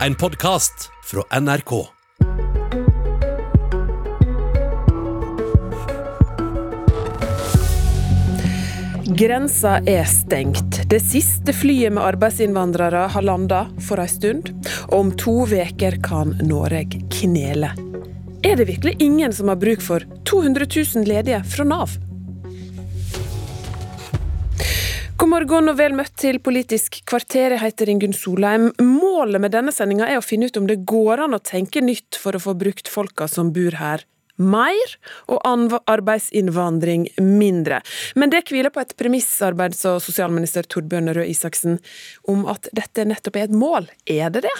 En podkast fra NRK. Grensa er stengt. Det siste flyet med arbeidsinnvandrere har landa for ei stund. Og om to veker kan Norge knele. Er det virkelig ingen som har bruk for 200 000 ledige fra Nav? Morgen og vel møtt til Politisk kvarter. Jeg heter Ingunn Solheim. Målet med denne sendinga er å finne ut om det går an å tenke nytt for å få brukt folka som bor her mer, og arbeidsinnvandring mindre. Men det hviler på et premiss, arbeids- og sosialminister Torbjørn Røe Isaksen, om at dette nettopp er et mål. Er det det?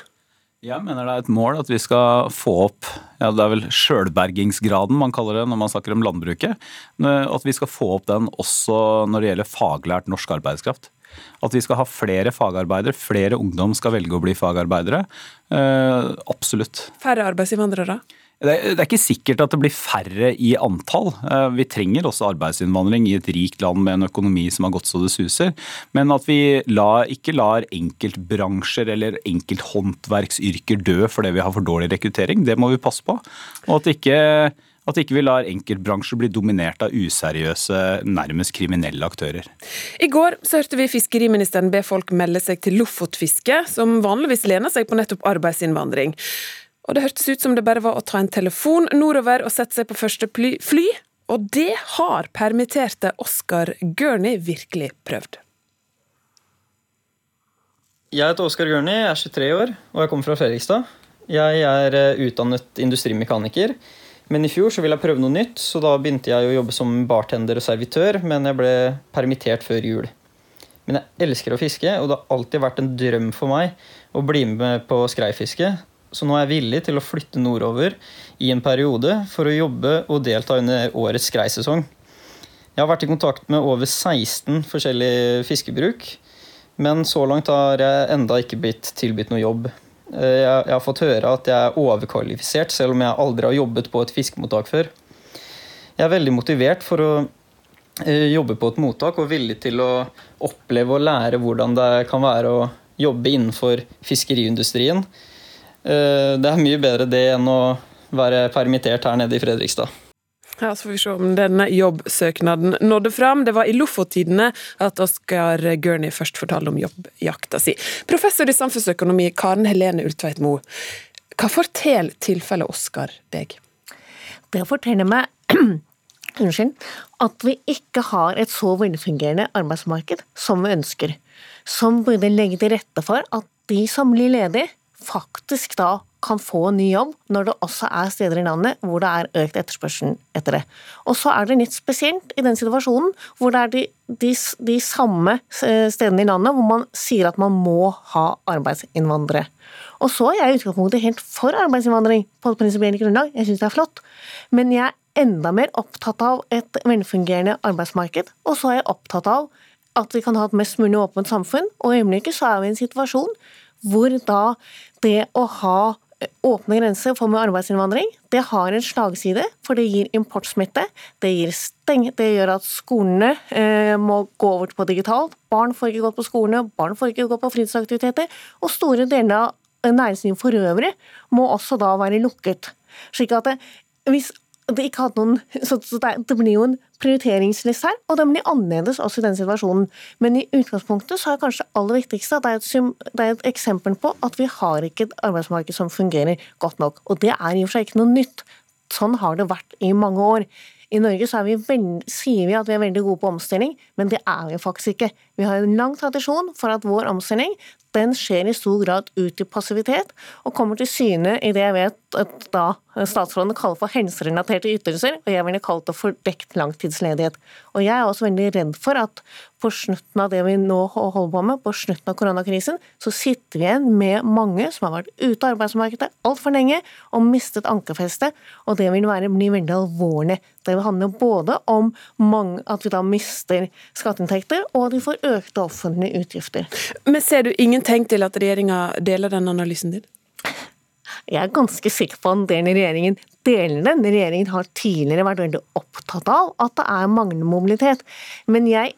Jeg mener det er et mål at vi skal få opp ja, det er vel sjølbergingsgraden man kaller det når man snakker om landbruket. At vi skal få opp den også når det gjelder faglært norsk arbeidskraft. At vi skal ha flere fagarbeidere, flere ungdom skal velge å bli fagarbeidere. Eh, absolutt. Færre arbeidsinnvandrere? Det er ikke sikkert at det blir færre i antall. Eh, vi trenger også arbeidsinnvandring i et rikt land med en økonomi som har gått så det suser. Men at vi la, ikke lar enkeltbransjer eller enkelthåndverksyrker dø fordi vi har for dårlig rekruttering, det må vi passe på. Og at ikke at ikke vi lar enkeltbransjer bli dominert av useriøse, nærmest kriminelle aktører. I går så hørte vi fiskeriministeren be folk melde seg til Lofotfiske, som vanligvis lener seg på nettopp arbeidsinnvandring. Og det hørtes ut som det bare var å ta en telefon nordover og sette seg på første fly, og det har permitterte Oskar Gurney virkelig prøvd. Jeg heter Oskar Gurney, jeg er 23 år og jeg kommer fra Fredrikstad. Jeg er eh, utdannet industrimekaniker, men i fjor så ville jeg prøve noe nytt, så da begynte jeg å jobbe som bartender og servitør, men jeg ble permittert før jul. Men jeg elsker å fiske, og det har alltid vært en drøm for meg å bli med på skreifiske, så nå er jeg villig til å flytte nordover i en periode for å jobbe og delta under årets skreisesong. Jeg har vært i kontakt med over 16 forskjellige fiskebruk, men så langt har jeg enda ikke blitt tilbudt noe jobb. Eh, jeg har fått høre at jeg er overkvalifisert, selv om jeg aldri har jobbet på et fiskemottak før. Jeg er veldig motivert for å eh, jobbe på et mottak og villig til å oppleve og lære hvordan det kan være å jobbe innenfor fiskeriindustrien. Eh, det er mye bedre det enn å være permittert her nede i Fredrikstad. Ja, Så får vi se om denne jobbsøknaden nådde fram. Det var i Lofotidene at Oskar Gurney først fortalte om jobbjakta si. Professor i samfunnsøkonomi Karen Helene Ultveit Moe, hva forteller tilfellet Oskar deg? Det forteller meg unnskyld, at vi ikke har et så velfungerende arbeidsmarked som vi ønsker. Som burde legge til rette for at de som blir ledige, faktisk da kan få en ny jobb, når det også er steder i landet hvor det er økt etterspørsel etter det. Og så er det litt spesielt i den situasjonen hvor det er de, de, de samme eh, stedene i landet hvor man sier at man må ha arbeidsinnvandrere. Og så er jeg i utgangspunktet helt for arbeidsinnvandring på prinsipielt grunnlag, jeg syns det er flott. Men jeg er enda mer opptatt av et velfungerende arbeidsmarked, og så er jeg opptatt av at vi kan ha et mest mulig åpent samfunn, og i øyeblikket så er vi i en situasjon hvor da det å ha eh, åpne grenser for med arbeidsinnvandring, det har en slagside, for det gir importsmitte. Det, gir steng, det gjør at skolene eh, må gå over på digitalt. Barn får ikke gått på skolene, barn får ikke gått på fritidsaktiviteter. Og store deler av næringslivet for øvrig må også da være lukket. Slik at det, hvis det ikke hadde noen, så det blir jo en prioriteringsliste her, og den blir annerledes også i den situasjonen. Men i utgangspunktet så er kanskje det aller viktigste at det er, et, det er et eksempel på at vi har ikke et arbeidsmarked som fungerer godt nok. Og det er i og for seg ikke noe nytt. Sånn har det vært i mange år. I Norge vi veld, sier vi at vi er veldig gode på omstilling, men det er vi faktisk ikke. Vi har en lang tradisjon for at vår omstilling den skjer i stor grad ut i passivitet, og kommer til syne i det jeg vet at da statsrådene kaller for helserelaterte ytelser, og jeg ville kalt det fordekt langtidsledighet. Og jeg er også veldig redd for at på slutten av det vi nå holder på med, på slutten av koronakrisen, så sitter vi igjen med mange som har vært ute av arbeidsmarkedet altfor lenge og mistet ankerfestet, og det vil være, bli veldig alvorlig. Det vil handle både om mange, at vi da mister skatteinntekter, og at vi får økte offentlige utgifter. Men ser du ingen tegn til at regjeringa deler den analysen din? Jeg er ganske sikker på at den regjeringen deler den. Regjeringen har tidligere vært veldig opptatt av at det er manglende mobilitet. Men jeg,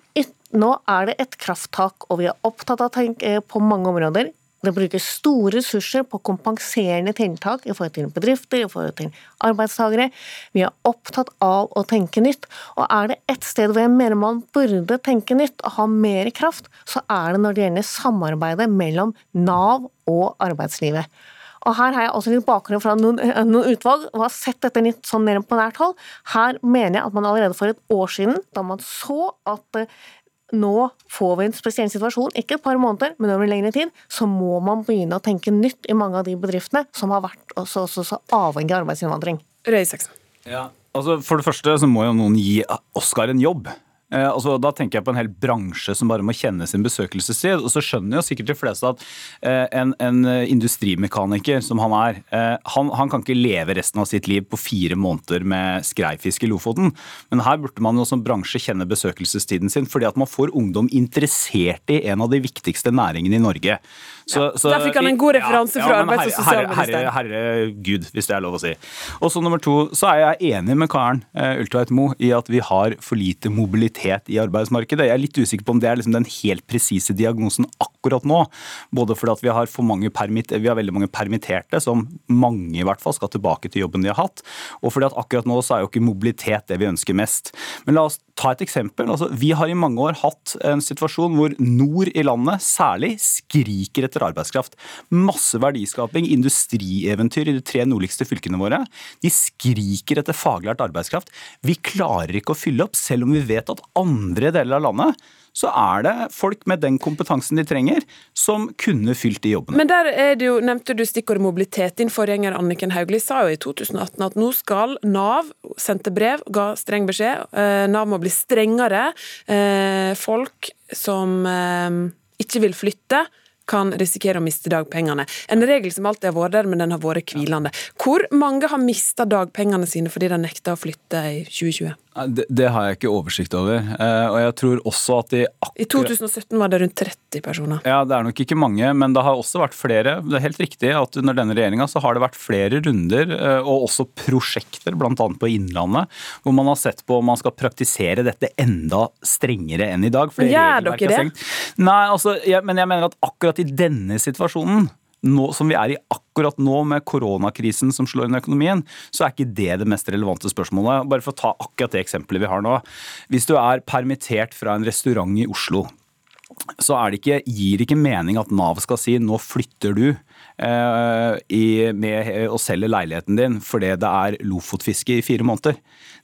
nå er det et krafttak, og vi er opptatt av å tenke på mange områder. Det brukes store ressurser på kompenserende tiltak i forhold til bedrifter, i forhold til arbeidstakere. Vi er opptatt av å tenke nytt. Og er det ett sted hvor jeg mener man burde tenke nytt og ha mer kraft, så er det når det gjelder samarbeidet mellom Nav og arbeidslivet. Og Her har jeg også litt bakgrunn fra noen, noen, utvalg og har sett dette litt sånn mer på nært hold. Her mener jeg at man allerede for et år siden, da man så at eh, nå får vi en spesiell situasjon, ikke et par måneder, men over en lengre tid, så må man begynne å tenke nytt i mange av de bedriftene som har vært også, også, så avhengig av arbeidsinnvandring. Røe Isaksen. Ja, altså For det første så må jo noen gi Oskar en jobb. Eh, altså, da tenker jeg på en hel bransje som bare må kjenne sin besøkelsestid. Og så skjønner jo sikkert de fleste at eh, en, en, industrimekaniker som han er, eh, han, han, kan ikke leve resten av sitt liv på fire måneder med skreifisk i Lofoten. Men her burde man jo som bransje kjenne besøkelsestiden sin, fordi at man får ungdom interessert i en av de viktigste næringene i Norge. Så, ja, så, der fikk han en god referanse fra ja, arbeids- og sosialministeren. Herregud, hvis det er lov å si. Og så nummer to, så er jeg enig med Karen Ultveit Moe i at vi har for lite mobilitet mobilitet i arbeidsmarkedet. Jeg er litt usikker på om det er liksom den helt presise diagnosen akkurat nå. Både fordi at vi har, vi har veldig mange permitterte, som mange i hvert fall skal tilbake til jobben de har hatt, og fordi at akkurat nå så er jo ikke mobilitet det vi ønsker mest. Men la oss ta et eksempel. Altså, vi har i mange år hatt en situasjon hvor nord i landet særlig skriker etter arbeidskraft. Masse verdiskaping, industrieventyr i de tre nordligste fylkene våre. De skriker etter faglært arbeidskraft. Vi klarer ikke å fylle opp, selv om vi vet at andre deler av landet så er det folk med den kompetansen de trenger, som kunne fylt de jobbene. Men der er det jo, nevnte du stikkordet mobilitet. Din forgjenger Anniken Hauglie sa jo i 2018 at nå skal Nav, sendte brev, ga streng beskjed, eh, Nav må bli strengere. Eh, folk som eh, ikke vil flytte, kan risikere å miste dagpengene. En regel som alltid har vært der, men den har vært hvilende. Hvor mange har mista dagpengene sine fordi de nekta å flytte i 2020? Det, det, har jeg ikke oversikt over. Eh, og jeg tror også at de akkurat... I 2017 var det rundt 30 personer. Ja, Det er nok ikke mange, men det har også vært flere. Det er helt riktig at under denne regjeringa så har det vært flere runder, eh, og også prosjekter, bl.a. på Innlandet, hvor man har sett på om man skal praktisere dette enda strengere enn i dag. Gjør dere det? Nei, altså, jeg, men jeg mener at akkurat i denne situasjonen nå, som vi er i akkurat nå, med koronakrisen som slår inn i økonomien, så er ikke det det mest relevante spørsmålet. Bare for å ta akkurat det eksempelet vi har nå. Hvis du er permittert fra en restaurant i Oslo, så det ikke, gir det ikke mening at Nav skal si nå flytter du i, med å selge leiligheten din fordi det er lofotfiske i fire måneder.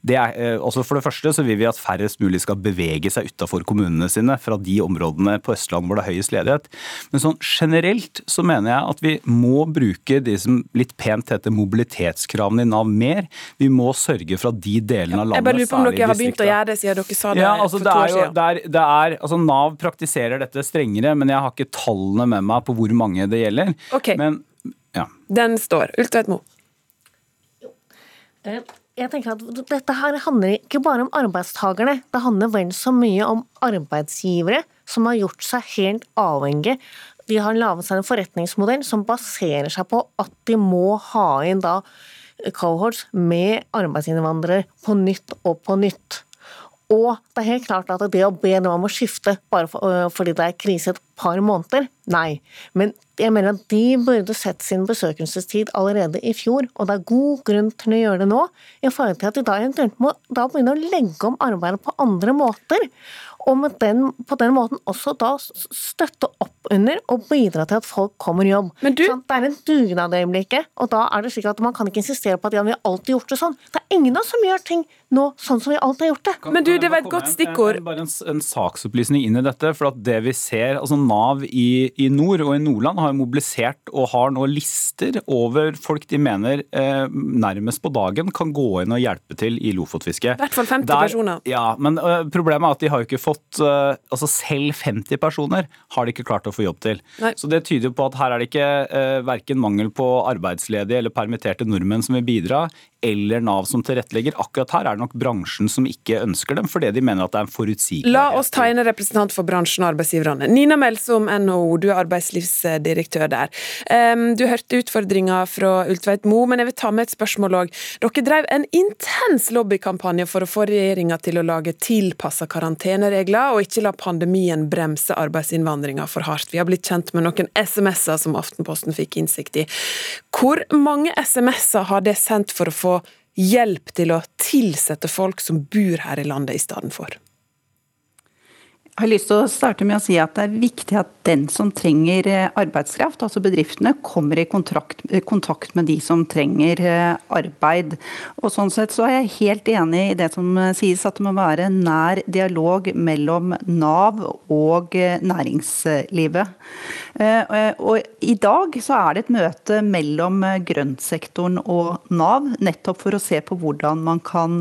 Er, eh, også for det første så vil vi at færrest mulig skal bevege seg utafor kommunene sine fra de områdene på Østland hvor det er høyest ledighet. Men sånn generelt så mener jeg at vi må bruke de som litt pent heter mobilitetskravene i Nav mer. Vi må sørge for at de delene av landet, Jeg bare lurer på om dere har begynt å gjøre det siden dere sa det ja, altså, for to år siden. Det er, det er, altså, Nav praktiserer dette strengere, men jeg har ikke tallene med meg på hvor mange det gjelder. Okay. Men, ja. Den står. Ultveit Moe jeg tenker at Dette her handler ikke bare om arbeidstakerne, det handler vel så mye om arbeidsgivere som har gjort seg helt avhengig. De har laget seg en forretningsmodell som baserer seg på at de må ha inn da cohorts med arbeidsinnvandrere på nytt og på nytt. Og det er helt klart at det å be dem om å skifte bare øh, fordi det er krise et par måneder, nei. Men jeg mener at de burde sett sin besøkelsestid allerede i fjor, og det er god grunn til å gjøre det nå, i forhold til at de da eventuelt må da begynne å legge om arbeidet på andre måter. Og den, på den måten også da støtte opp under og bidra til at folk kommer i jobb. Men du... Sånn, det er en dugnad i øyeblikket, og da er det slik at man kan ikke insistere på at ja, vi har alltid gjort det sånn. Det er ingen av oss som gjør ting nå sånn som vi alltid har gjort det. Men du, det var et godt stikkord. Bare en, en, saksopplysning inn i dette. for at det vi ser, altså Nav i, i, nord og i Nordland har mobilisert og har nå lister over folk de mener eh, nærmest på dagen kan gå inn og hjelpe til i lofotfiske. I hvert fall 50 Der, personer. Ja, men uh, problemet er at de har jo ikke fått uh, altså Selv 50 personer har de ikke klart å få jobb til. Nei. Så det tyder jo på at her er det ikke uh, verken mangel på arbeidsledige eller permitterte nordmenn som vil bidra, eller Nav som tilrettelegger. Akkurat her er det nok bransjen som ikke ønsker dem, fordi de mener at det er en forutsigbarhet. La oss en representant for bransjen og arbeidsgiverne. Nina Melsom, NHO, du er arbeidslivsdirektør der. Du hørte utfordringa fra Ultveit Mo, men jeg vil ta med et spørsmål òg. Dere drev en intens lobbykampanje for å få regjeringa til å lage tilpassa karanteneregler regler, og ikke la pandemien bremse arbeidsinnvandringa for hardt. Vi har blitt kjent med noen SMS-er som Aftenposten fikk innsikt i. Hvor mange SMS-er har det sendt for å få hjelp til å tilsette folk som bor her i landet i stedet for? Jeg har lyst til å starte med å si at Det er viktig at den som trenger eh, arbeidskraft, altså bedriftene, kommer i kontrakt, eh, kontakt med de som trenger eh, arbeid. Og sånn sett så er jeg helt enig i det som sies, at det må være nær dialog mellom Nav og næringslivet. Og I dag så er det et møte mellom grøntsektoren og Nav, nettopp for å se på hvordan man kan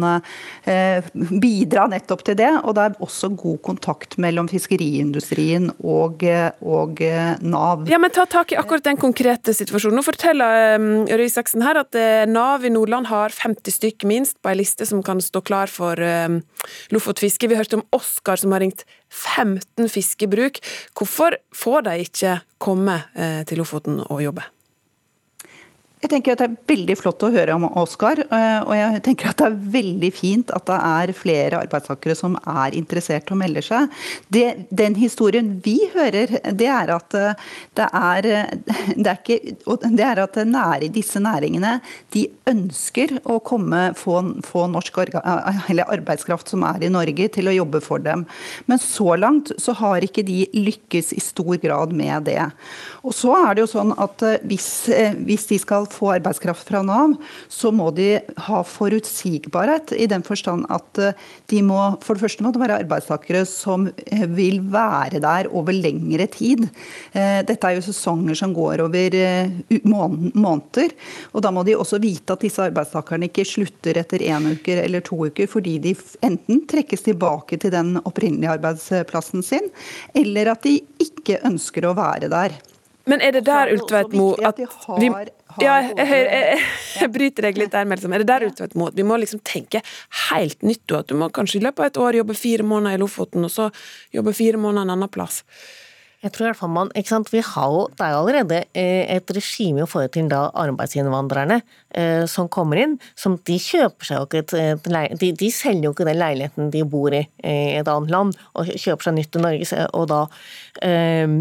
bidra nettopp til det. Og det er også god kontakt mellom fiskeriindustrien og, og Nav. Ja, men Ta tak i akkurat den konkrete situasjonen. Nå forteller um, Røe Isaksen her at uh, Nav i Nordland har 50 stykk minst på ei liste som kan stå klar for um, Lofotfiske. Vi hørte om Oskar som har ringt 15 fiskebruk. Hvorfor får de ikke komme uh, til Lofoten og jobbe? Jeg tenker at Det er veldig flott å høre om Oskar. Eh, og jeg tenker at det er veldig fint at det er flere arbeidstakere som er interessert og melder seg. Det, den historien vi hører, det er at eh, det er, det er, ikke, det er at nære, disse næringene de ønsker å komme, få, få norsk arbeidskraft som er i Norge, til å jobbe for dem. Men så langt så har ikke de lykkes i stor grad med det. Og så er det jo sånn at eh, hvis, hvis de skal få arbeidskraft fra Nav, så må de ha forutsigbarhet i den forstand at eh, de må For det første må det være arbeidstakere som eh, vil være der over lengre tid. Eh, dette er jo sesonger som går over måneder. Og da må de også vite at disse arbeidstakerne ikke slutter etter én uke eller to uker fordi de enten trekkes tilbake til den opprinnelige arbeidsplassen sin, eller at de ikke ønsker å være der. Men er det der, Ultveitmo, at vi ja, jeg, jeg, jeg, jeg, bryter deg litt der, liksom. Er det der ute at vi må liksom tenke helt nytt, at du må kanskje i løpet av et år jobbe fire måneder i Lofoten, og så jobbe fire måneder en annen plass? Jeg tror i hvert fall man, ikke sant, vi har jo, Det er jo allerede eh, et regime i forhold til da arbeidsinnvandrerne eh, som kommer inn. som De kjøper seg jo ikke et, et de, de, selger jo ikke den leiligheten de bor i i et annet land, og kjøper seg nytt i Norge, og da eh,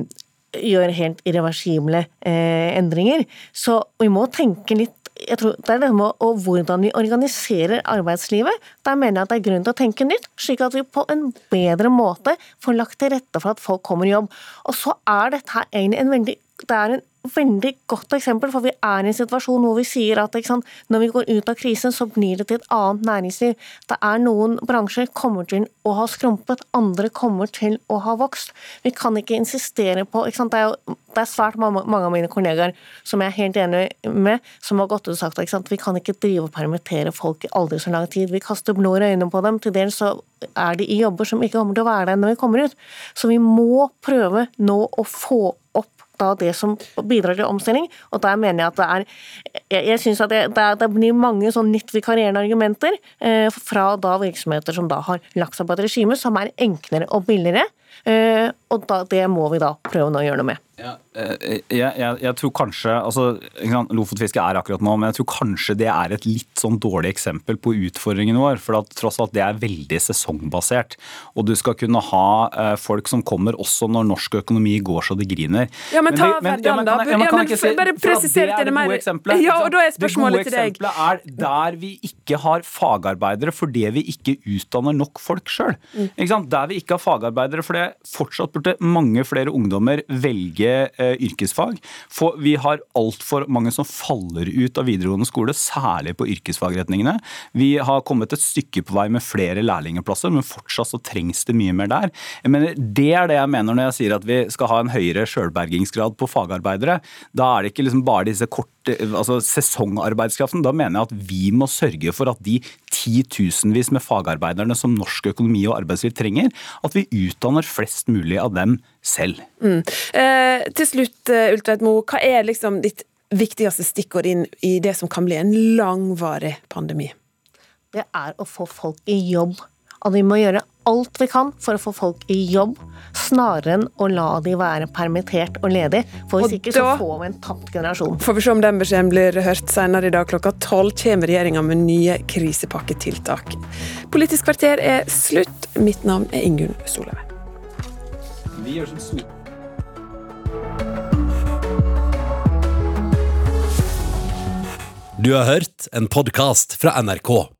gjør helt irreversible eh, endringer. Så vi må tenke litt jeg tror det er det med og hvordan vi organiserer arbeidslivet. Der mener jeg at det er grunn til å tenke nytt, slik at vi på en bedre måte får lagt til rette for at folk kommer i jobb. Og så er dette her egentlig en veldig det er en veldig godt eksempel, for vi er i en situasjon hvor vi sier at sant, når vi går ut av krisen, så blir det til et annet næringsliv. Det er noen bransjer kommer til å ha skrumpet, andre kommer til å ha vokst. Vi kan ikke insistere på ikke sant, Det er jo det er svært mange, av mine kollegaer som jeg er helt enig med, som har gått ut og sagt at vi kan ikke drive og permittere folk i aldri så lang tid. Vi kaster blår i øynene på dem. Til dels så er de i jobber som ikke kommer til å være der når vi kommer ut. Så vi må prøve nå å få da det som bidrar til omstilling. Og der mener jeg at det er Jeg, jeg syns at det, det, det, blir mange sånn nytt vikarierende argumenter eh, fra da virksomheter som da har lagt seg på et regime som er enklere og billigere. Eh, og da, det må vi da prøve å gjøre noe med. Ja, eh, jeg, jeg, jeg, tror kanskje altså, Lofotfiske er akkurat nå, men jeg tror kanskje det er et litt sånn dårlig eksempel på utfordringen vår. For at, tross alt det er veldig sesongbasert. Og du skal kunne ha eh, folk som kommer også når norsk økonomi går så det griner. Ja, men ta Verdal, da. Ja, men, si, bare presisere til det mer. Ja, og da er spørsmålet til deg. Det gode eksempelet er der vi ikke har fagarbeidere fordi vi ikke utdanner nok folk sjøl. Mm. Der vi ikke har fagarbeidere fordi fortsatt burde mange flere ungdommer velge eh, yrkesfag. For vi har altfor mange som faller ut av videregående skole, særlig på yrkesfagretningene. Vi har kommet et stykke på vei med flere lærlingplasser, men fortsatt så trengs det mye mer der. Jeg mener, det er det jeg mener når jeg sier at vi skal ha en høyere sjølbergingsgrad på fagarbeidere. Da er det ikke liksom bare disse korte altså sesongarbeidskraften. Da mener jeg at vi må sørge for at de titusenvis med fagarbeiderne som norsk økonomi og arbeidsliv trenger, at vi utdanner flest mulig av dem selv. Mm. Eh, til slutt, eh, Ultveit Moe, hva er liksom ditt viktigste stikkord inn i det som kan bli en langvarig pandemi? Det er å få folk i jobb. Og vi må gjøre alt vi kan for å få folk i jobb, snarere enn å la de være permittert og ledig. For hvis Og ikke så får vi en tapt generasjon. Får vi se om den beskjeden blir hørt senere i dag klokka tolv. Kommer regjeringa med nye krisepakketiltak. Politisk kvarter er slutt. Mitt navn er Ingunn Solheim. Vi gjør som Du har hørt en podkast fra NRK.